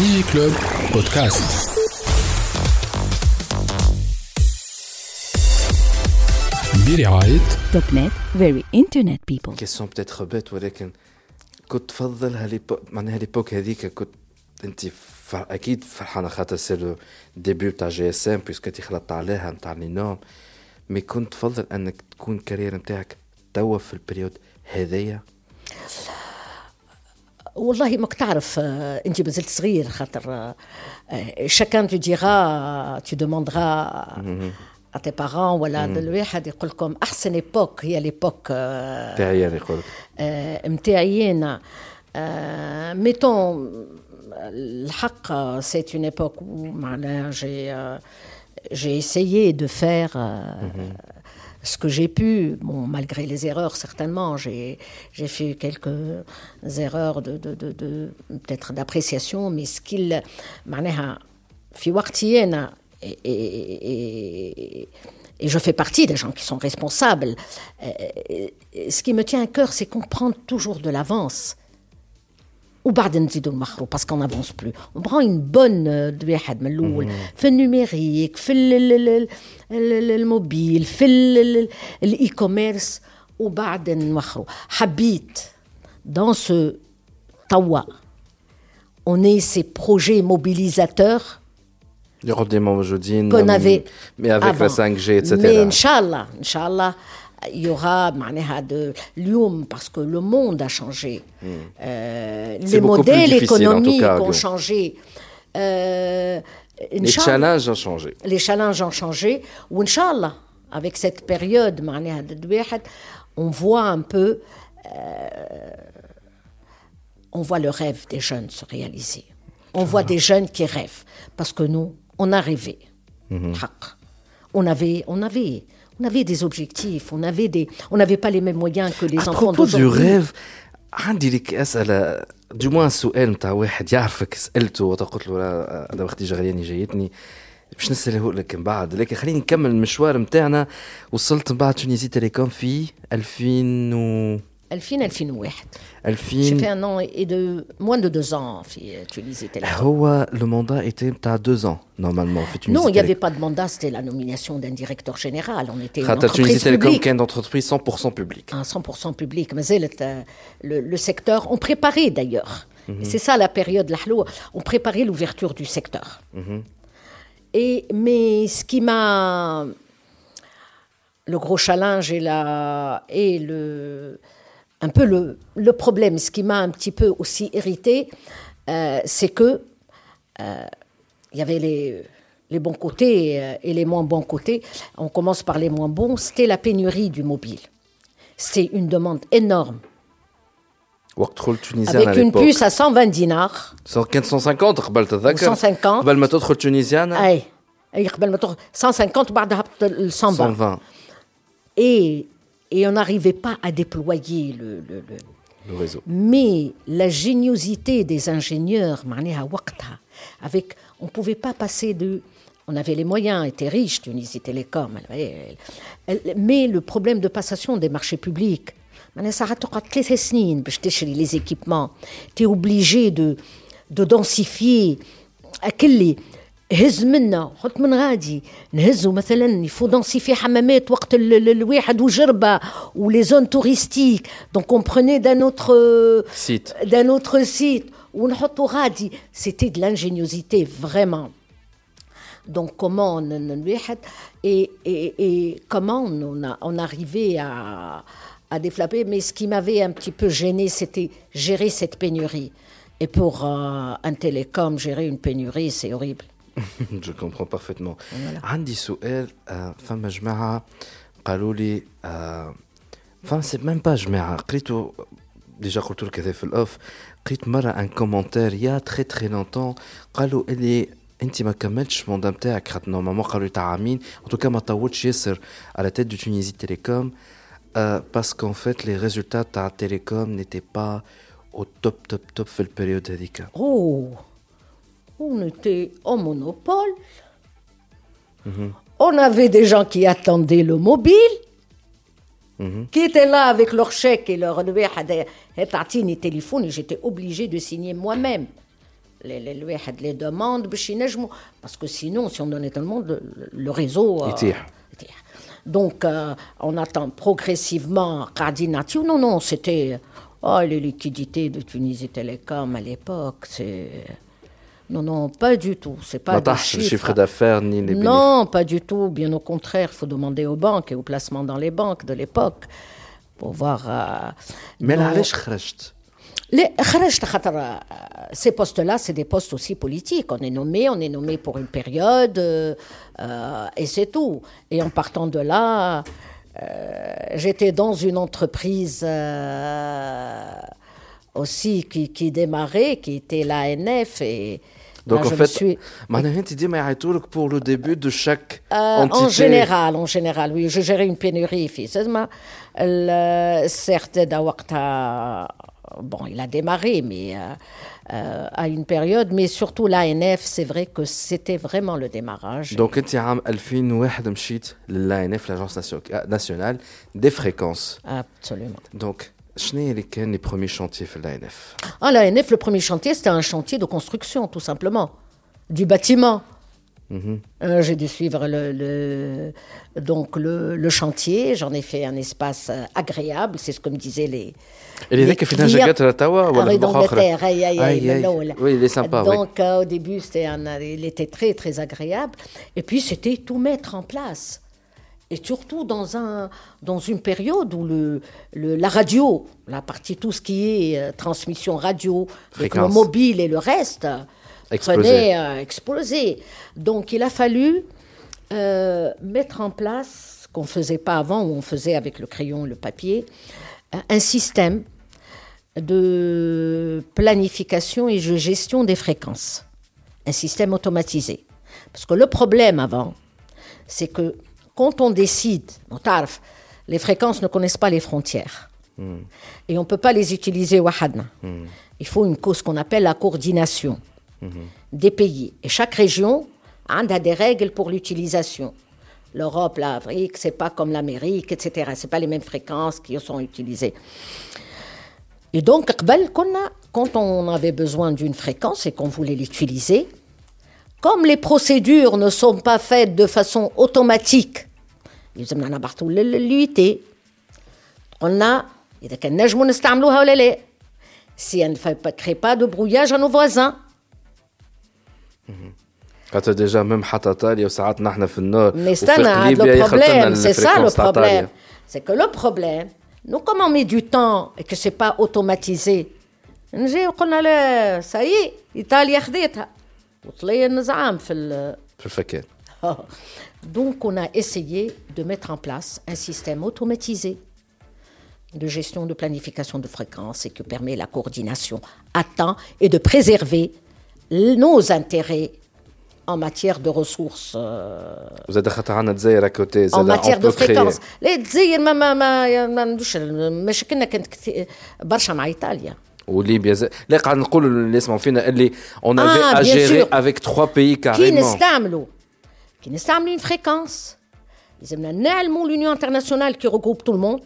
ديجي كلوب بودكاست برعاية توب نت فيري انترنت بيبل كيسيون بتاتر بيت ولكن كنت تفضل هاليبوك معناها هاليبوك هذيك كنت أنت فر... أكيد فرحانة خاطر سي لو ديبي تاع جي إس إم بيسكو أنت خلطت عليها نتاع لي نورم مي كنت تفضل أنك تكون كارير نتاعك توا في البريود هذيا؟ والله ماك تعرف آه، انت مازلت صغير خاطر شاكان تو ديغا تو دوموندغا ا تي بارون ولا الواحد يقول لكم احسن ايبوك هي ليبوك تاعي انا يقول نتاعي انا ميتون الحق سي اون ايبوك معناها جي j'ai essayé de faire euh, ce que j'ai pu, bon, malgré les erreurs certainement, j'ai fait quelques erreurs de, de, de, peut-être d'appréciation, mais ce qu'il et, et, et, et, je fais partie des gens qui sont responsables. Euh, ce qui me tient à cœur, c'est qu'on prend toujours de l'avance وبعد نزيدوا المخرو باسكو on avance plus on prend une bonne euh, واحد من الاول في النيميريك في ال- ال- ال- ال- الموبيل في الاي كوميرس وبعد نوخروا حبيت dans ce توا on est ces projets mobilisateurs اللي قدام موجودين qu'on avait مي افيك لا avant. 5 جي Mais اتسيتيرا Inch'Allah, Inch'Allah, il y aura l'UOM parce que le monde a changé. Hmm. Euh, les modèles économiques ont changé. Euh, les challenges ont changé. Les challenges ont changé. Ou Inch'Allah, avec cette période, on voit un peu. Euh, on voit le rêve des jeunes se réaliser. On voit ah. des jeunes qui rêvent. Parce que nous, on a rêvé. Mhm On avait, on avait, on avait des objectifs, on avait des, on n'avait pas les mêmes moyens que les À enfants propos du d'aujourd'hui. rêve عندي لك اسئله دو موان سؤال نتاع واحد يعرفك سالته وقلت له لا، انا وقت جغلياني جايتني باش نساله لك من بعد لكن خليني نكمل المشوار نتاعنا وصلت من بعد تونيزي تيليكوم في 2000 و 2000 2001 2000 j'ai fait un an et de moins de deux ans en Tunisie le mandat était à deux ans normalement non il n'y avait pas de mandat c'était la nomination d'un directeur général. On était une entreprise Tunisie Télécom une entreprise 100% publique. 100% public. mais euh, le, le secteur on préparait d'ailleurs. Mhm. C'est ça la période on préparait l'ouverture du secteur. Mhm. Et mais ce qui m'a le gros challenge et la et le un peu le, le problème, ce qui m'a un petit peu aussi irrité, euh, c'est que euh, il y avait les, les bons côtés euh, et les moins bons côtés. On commence par les moins bons. C'était la pénurie du mobile. C'est une demande énorme. وقت دخل تونيزيان Avec على une l'époque. puce à 120 dinars. كان 150 قبل تتذكر 150. قبل ما تدخل تونيزيان أي أي قبل ما تروح 150 بعدها هبط ال 120. 120 Et, et on n'arrivait pas à déployer le, réseau. Mais la géniosité des ingénieurs, avec, on ne pouvait pas passer de... On avait les moyens, était riche, Tunisie Télécom, mais le problème de passation des marchés publics, les équipements, tu es obligé de, de densifier, à quel هز منا حط من غادي نهزوا مثلا يفو دونسيفي حمامات وقت ال- ال- الواحد وجربه ولي زون توريستيك دونك اون بروني دان اوتر Site. d'un autre site ونحطوا غادي c'était de l'ingéniosité vraiment donc comment on, on- الواحد et, et, et comment on a on arrivait à à développer mais ce qui m'avait un petit peu gêné c'était gérer cette pénurie et pour euh, un télécom gérer une pénurie c'est horrible جو كومبرون بارفيتمون عندي سؤال آه، فما جماعه قالوا لي آه، فما سي ميم با جماعه قريتو ديجا قلت لك هذا في الاوف قريت مره ان كومونتير يا تري تري لونتون قالوا اللي انت ما كملتش الموندا نتاعك خاطر نورمالمون قالوا لي تاع عامين ان توكا ما طولتش ياسر على تيت دو تونيزي تيليكوم parce qu'en fait les résultats تاع تيليكوم n'étaient pas au top top top في البريود هذيك Oh, on était en monopole. On avait des gens qui attendaient le mobile, mhm. qui étaient là avec leur chèque et leur et ah, eh, téléphone, et j'étais obligé de signer moi-même. Les ah, demandes, parce que sinon, si on donnait tout le monde, le réseau. Euh, Donc, euh, on attend progressivement Cardinatio. Non, non, c'était. Oh, les liquidités de Tunisie Télécom à l'époque, c'est. Non, non, pas du tout. C'est pas bah, chiffre. le chiffre d'affaires ni les Non, pas du tout. Bien au contraire, il faut demander aux banques et aux placements dans les banques de l'époque pour voir. Euh, Mais là, euh, ces postes-là, c'est des postes aussi politiques. On est nommé, on est nommé pour une période, euh, euh, et c'est tout. Et en partant de là, j'étais dans une entreprise aussi qui, qui démarrait, qui était l'ANF, et, donc en fait, suis... Tu dis Maïatourk pour le début de chaque euh. En général, en général, oui. Je gérais une pénurie, fils. Certes, Dawakta, bon, il a démarré, mais euh, euh, à une période, mais surtout l'ANF, c'est vrai que c'était vraiment le démarrage. Donc, tu as l'ANF, l'Agence nationale des fréquences. Absolument. Donc, les premiers chantiers de l'ANF Ah, l'ANF, le premier chantier, c'était un chantier de construction, tout simplement, du bâtiment. Mhm. Euh, j'ai dû suivre le, donc le, chantier. J'en ai fait un espace euh, agréable. C'est ce que me disaient les. Et les Oui, il est sympa. Donc euh, au début, c'était il était très très agréable. Et puis c'était tout mettre en place. Et surtout dans, un, dans une période où le, le- la radio, la partie, tout ce qui est euh, transmission radio, le mobile et le reste, prenait, euh, explosé. Donc, il a fallu euh, mettre en place ce qu'on ne faisait pas avant, où on faisait avec le crayon et le papier, euh, un système de planification et de gestion des fréquences. Un système automatisé. Parce que le problème avant, c'est que quand on décide, on tarf, les fréquences ne connaissent pas les frontières. Hmm. Et on ne peut pas les utiliser wahadna. Mm. Il faut une cause qu'on appelle la coordination hmm. des pays. Et chaque région hein, a des règles pour l'utilisation. L'Europe, l'Afrique, c'est pas comme l'Amérique, etc. C'est pas les mêmes fréquences qui sont utilisées. Et donc, quand on avait besoin d'une fréquence et qu'on voulait l'utiliser, comme les procédures ne sont pas faites de façon automatique, يلزمنا نبعثوا للUIT. قلنا إذا كان نجموا نستعملوها ولا لا. Si elle ne fait pas- crée pas de brouillage à nos voisins. خاطر ديجا ميم حتى ايطاليا وساعات نحن في النور Mais وفي c'est un ليبيا le يخلطوا لنا problème, c'est ça le الفريكونس تاع problème. إيطاليا. C'est que le problème, nous comme on met du temps et que c'est pas automatisé, نجي وقلنا لا ça y est, إيطاليا خذيتها. وطلي النزعام في ال- في الفكان Donc, on a essayé de mettre en place un système automatisé de gestion de planification de fréquences et qui permet la coordination à temps et de préserver nos intérêts en matière de ressources, euh, وزاد خاطر عندنا الجزائر كوتي en زاد matière on de peut créer. fréquences. لا تزير ما ما ما ما ندوش مشاكلنا كانت كثير برشا مع ايطاليا. وليبيا زاد لا قاعد نقولوا اللي يسمعوا فينا اللي on Ah, avait à bien gérer sûr. avec trois pays كي carrément نستعملوا كي نستعملوا une fréquence لازمنا نعلموا l'Union internationale qui regroupe tout le monde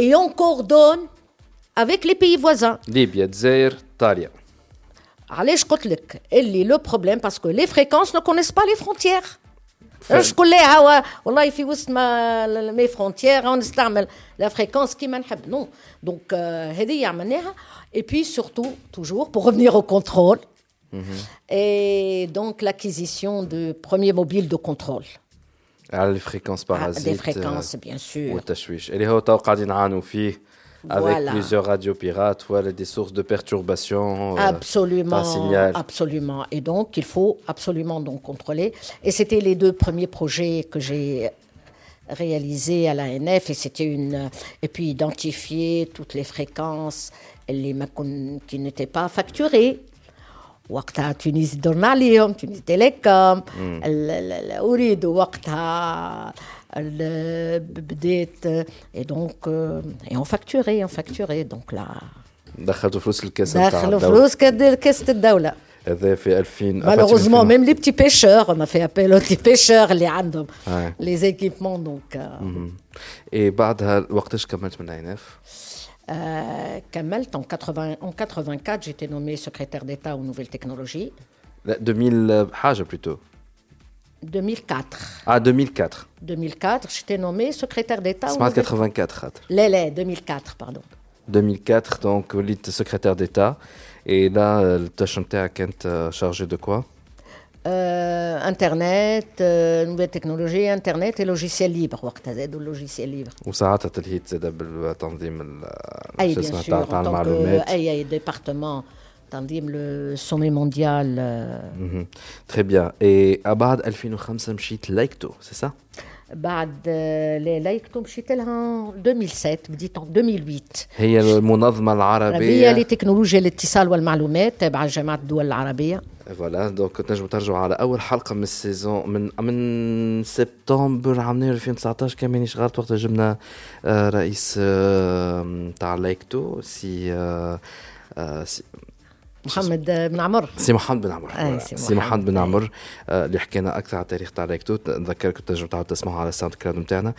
et on coordonne avec les pays voisins. ليبيا الجزائر ايطاليا علاش قلت لك اللي لو بروبليم باسكو لي فريكونس نو كونيس با لي فرونتيير فعلا. شكون لا هو والله في وسط ما مي فرونتيير نستعمل لا فريكونس كيما نحب نو دونك هذه عملناها اي بي سورتو توجور بور revenir au contrôle et donc l'acquisition de premiers mobiles de contrôle على الفريكونس Ah, بارازيت des fréquences bien sûr والتشويش اللي هو تو قاعدين نعانوا فيه avec Voilà. plusieurs radios pirates voilà des sources de perturbation euh, Absolument, par signal absolument. Et donc, il faut absolument donc contrôler. Et c'était les deux premiers projets que j'ai réalisés à l'ANF. Et c'était une et puis identifier toutes les fréquences les ما- qui n'étaient pas facturées. وقتها تونس درنا عليهم تونس تيليكوم ال- ال- ال- اريد وقتها ال- بديت et donc euh, et on facturait on facturait donc là دخلتوا فلوس الكاس نتاع داخلوا الدولة. فلوس كد- كاسة الدولة هذا في 2000 malheureusement même les petits pêcheurs on a fait appel aux petits pêcheurs اللي عندهم Ouais. les équipements donc euh, اي بعدها وقتاش كملت من عيناف Euh, كملت en, 80, en 84 j'étais nommée secrétaire d'État aux nouvelles technologies لا 2000 حاجه plutôt 2004 ah 2004 2004 j'étais nommée secrétaire d'État aux سمعت nouvelles... 84 خاطر لا لا 2004 pardon 2004 donc وليت secrétaire d'État et là التاش نتاعك كانت chargé de quoi euh, Internet, euh, nouvelles technologies, Internet et logiciel libre. وقتها زادوا logiciel libre. وساعتها تلهيت زاد بالتنظيم ال- أي شو bien اسمه sûr, تاع en تاع tant que المعلومات أي أي département تنظيم euh, مهم. très bien. Et بعد 2005 مشيت لايكتو c'est ça? بعد لا لايكتو مشيت لها 2007 بديت en 2008 هي المنظمه العربية. العربية لتكنولوجيا الاتصال والمعلومات تابعة لجامعة الدول العربية. فوالا دونك تنجموا ترجعوا على أول حلقة من السيزون من من سبتمبر عام 2019 كان مانيش غلط وقت جبنا آه، رئيس آه، تاع لايكتو سي آه، سي محمد آه، بن عمر سي محمد بن عمر فوالا. سي محمد، بن. عمر آه، اللي حكينا أكثر على التاريخ تاع لايكتو نذكركم تنجموا تعاودوا تسمعوا على الساوند كلاود نتاعنا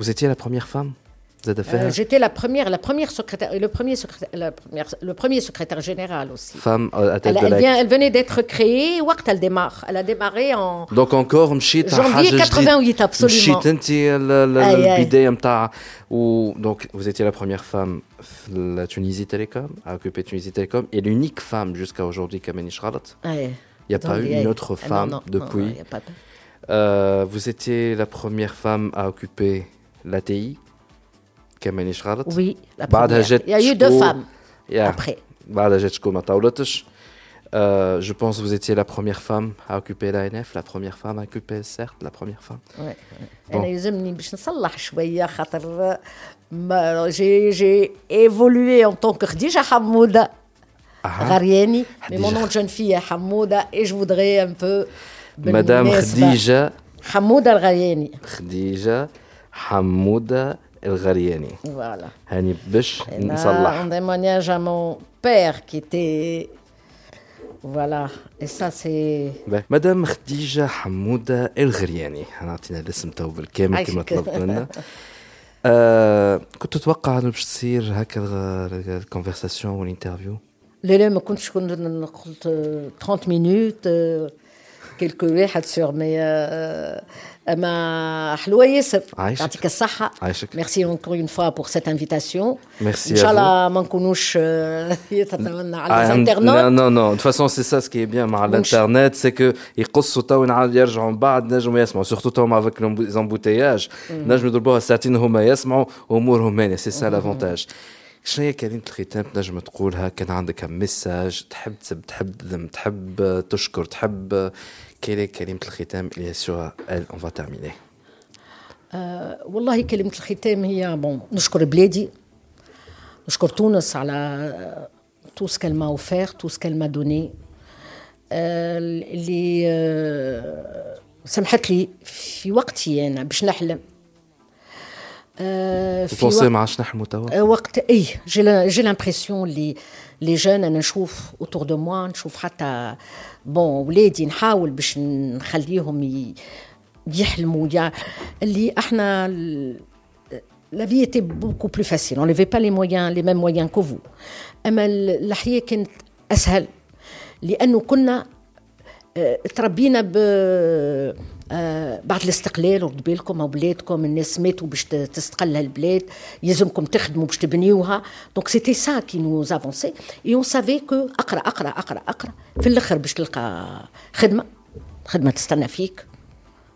vous étiez la première femme زاد Euh, فيها J'étais la première, la première secrétaire, et le premier secrétaire, la première, le premier secrétaire général aussi. femme à tête Elle, de elle, Laïc. vient, elle venait d'être créée. وقت elle démarre. Elle a démarré en دونك انكور مشيت على janvier حاجه جديدة. 88 absolument. مشيت انت ال- ال- أي، أي. البدايه نتاع و دونك vous étiez la première femme في la Tunisie Télécom à occuper Tunisie Télécom et l'unique femme jusqu'à aujourd'hui qui مانيش غلط Ouais. Il y a pas Dans eu les- une autre Ah, non, femme non, non, depuis. non, y a pas de- Euh, vous étiez la première femme à occuper l'ATI qui مانيش غلط Oui, la بعدها première. جات Il y a eu deux شكون- femmes Yeah. après. بعدها جات شكون ما طولتش Euh, je pense que vous étiez la première femme à occuper l'ANF, la première femme à occuper certes, la première femme. Ouais. Bon. انا يلزمني باش نصلح شويه خاطر ما جي جي ايفولوي en tant que خديجه حموده Ah. غرياني mais خديجة. mon nom de jeune fille est حموده et je voudrais un peu Madame بالمناسبة- Khadija حموده الغرياني خديجة حمودة الغرياني. voilà هاني باش نصلح. un témoignage à mon père qui était ça c'est باهي. مدام خديجة حمودة الغرياني عطينا الاسم تو بالكامل كما. طلبت منا آه كنت تتوقع أنه باش تصير هكا الكونفرساسيون والانترفيو لا لا ما كنتش كنت قلت 30 مينوت كيلكو واحد سور مي ما حلوة ياسر يعطيك الصحة عايشك ميرسي اونكور اون فوا بور سيت انفيتاسيون ميرسي ان شاء الله ما نكونوش يتمنى على الانترنت نو نو نو فاسون سي سا سكي بيان مع الانترنت سي كو يقصوا تو يرجعوا من بعد نجموا يسمعوا سورتو تو افيك زامبوتياج نجموا يضربوها ساعتين هما يسمعوا امورهم مانيه سي سا لافونتاج شنو هي كلمة الختام تنجم تقولها كان عندك ميساج تحب تسب تحب تحب تشكر تحب est كلمة الختام اللي sur elle on va آه، والله كلمة الختام هي بون نشكر بلادي. نشكر تونس على تو سكال ما اوفير تو سكال ما دوني اللي آه، سمحت لي في وقتي أنا باش نحلم. آه، في تبونسي وقت- ما عادش نحلموا توا آه، وقت اي جي لامبرسيون اللي لي جون أنا نشوف اوتور دو موا نشوف حتى بون ولادي نحاول باش نخليهم ي- يحلموا يا اللي إحنا لا في était beaucoup plus facile. On n'avait pas les moyens les mêmes moyens que vous. اما ال- الحياة كانت اسهل لأنه كنا تربينا ب بعد الاستقلال ورد بالكم أو بلادكم الناس ماتوا باش تستقل البلاد يلزمكم تخدموا باش تبنيوها. دونك سيتي سا كي نوز افونسي اي اون سافي كو أقرأ أقرأ أقرأ أقرأ. في الأخر باش تلقى خدمة. خدمة تستنى فيك.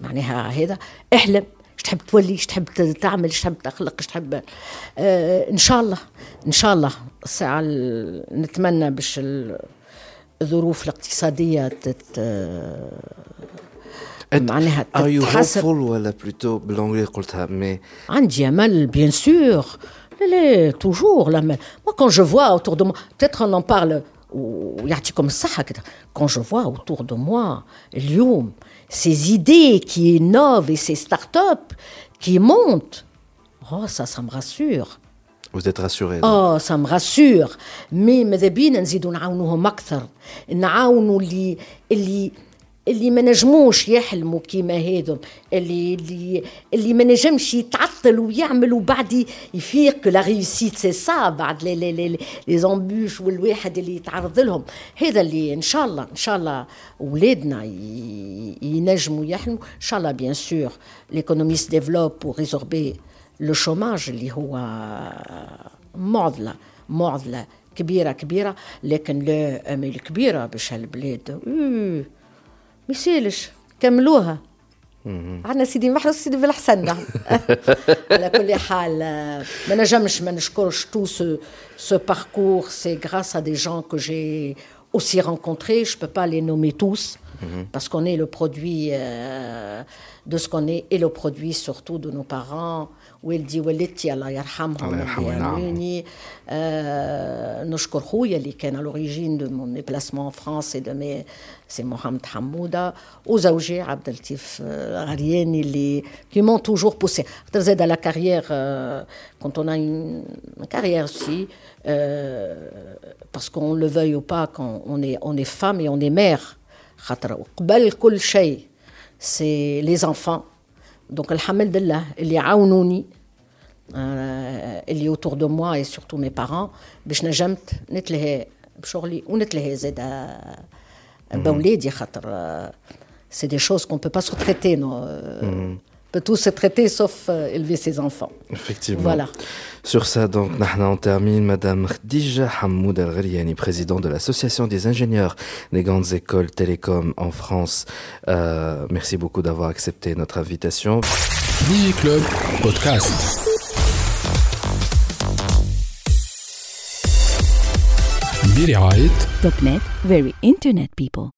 معناها هذا. احلم. إيش تحب تولي؟ إيش تحب تعمل؟ إيش تحب تخلق؟ إيش تحب؟ آه إن شاء الله. إن شاء الله. الساعة ال- نتمنى باش ال- الظروف الاقتصادية تت معناها Are you تتحسن hopeful ولا plutôt بالانجلي قلتها مي عندي امل bien sûr لا لا toujours la même moi quand je vois autour de moi peut-être on en parle ويعطيكم الصحة كده quand je vois autour de moi اليوم ces idées qui innovent et ces startups qui montent oh ça ça me rassure vous êtes rassuré اه ça me rassure مي ماذا بينا نزيدوا نعاونوهم اكثر نعاونوا اللي اللي اللي ما نجموش يحلموا كيما هذم اللي اللي اللي ما نجمش يتعطل ويعمل وبعد يفيق لا ريوسيت سي سا بعد لي لي لي زامبوش والواحد اللي يتعرض لهم. هذا اللي إن شاء الله إن شاء الله اولادنا ينجموا يحلموا. إن شاء الله بيان سور ليكونومي se développe pour résorber le chômage اللي هو معضلة معضلة كبيرة كبيرة لكن لا أمل كبيرة باش هالبلاد. ما يسالش كملوها عندنا سيدي محرز سيدي بالحسن نعم على كل حال ما نجمش ما نشكرش تو سو سو باركور سي غراس ا دي جون كو جي aussi rencontrés, je ne peux pas les nommer tous, mm -hmm. parce qu'on est le produit euh, de ce qu'on est et le produit surtout de nos parents, والدي والدتي الله يرحمهم الله يرحمه نعم آه نشكر خويا اللي كان لوريجين دو مون ديبلاسمون فرانس دو مي سي محمد حموده وزوجي عبد اللطيف غرياني اللي qui m'ont toujours poussé خاطر زاد لا كارير quand on a une carrière aussi euh, parce qu'on le veuille ou pas quand on est on est femme et on est mère خاطر قبل كل شيء c'est les enfants donc alhamdulillah اللي عاونوني اللي autour de moi et surtout mes parents باش نجمت نتلهي بشغلي ونتلهي زاد بولادي خاطر c'est des choses qu'on peut pas se traiter non mm. peut tout se traiter sauf euh, élever ses enfants. Effectivement. Voilà. Sur ça, donc, on termine. Madame Khadija Hamoud al ghaliani présidente de l'Association des ingénieurs des grandes écoles télécom en France. Euh, merci beaucoup d'avoir accepté notre invitation. Digi Club Podcast. Billy Right. .net, very internet people.